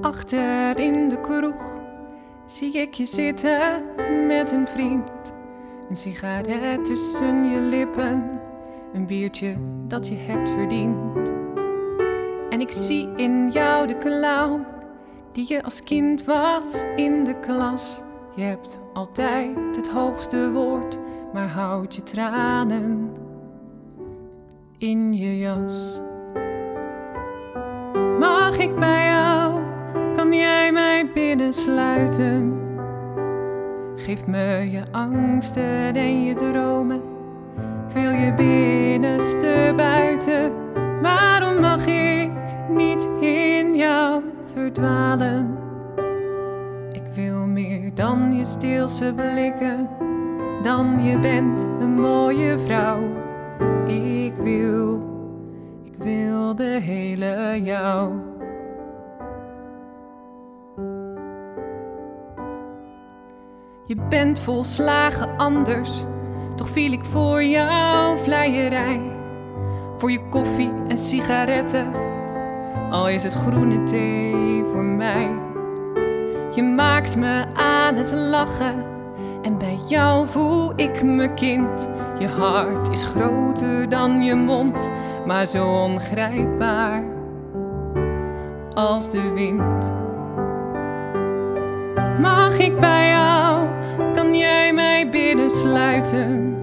Achter in de kroeg zie ik je zitten met een vriend. Een sigaret tussen je lippen, een biertje dat je hebt verdiend. En ik zie in jou de clown die je als kind was in de klas. Je hebt altijd het hoogste woord, maar houd je tranen in je jas. Mag ik bij jou? Kan jij mij binnensluiten? Geef me je angsten en je dromen. Ik wil je binnenste buiten. Waarom mag ik niet in jou verdwalen? Ik wil meer dan je stilse blikken, dan je bent een mooie vrouw. Ik wil, ik wil de hele jou. Je bent volslagen anders, toch viel ik voor jouw vleierij. Voor je koffie en sigaretten, al is het groene thee voor mij. Je maakt me aan het lachen en bij jou voel ik me kind. Je hart is groter dan je mond, maar zo ongrijpbaar als de wind. Mag ik bij jou? Kan jij mij binnensluiten?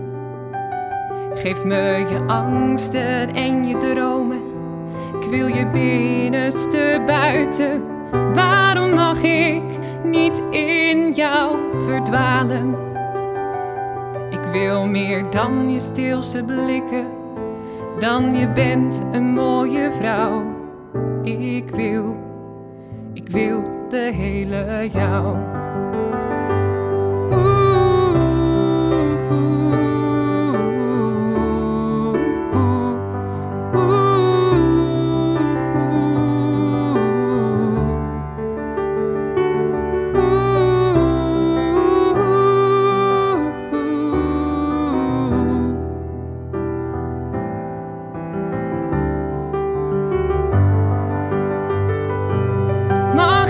Geef me je angsten en je dromen. Ik wil je binnenste buiten. Waarom mag ik niet in jou verdwalen? Ik wil meer dan je stilse blikken, dan je bent een mooie vrouw. Ik wil, ik wil de hele jou.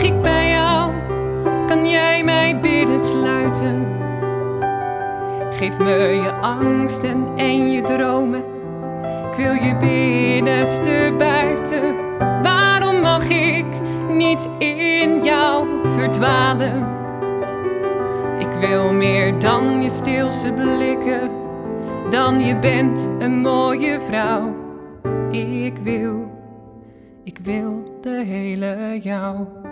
Ik bij jou? Kan jij mij binnensluiten? Geef me je angsten en je dromen. Ik wil je binnenste buiten. Waarom mag ik niet in jou verdwalen? Ik wil meer dan je stilse blikken, dan je bent een mooie vrouw. Ik wil, ik wil de hele jou.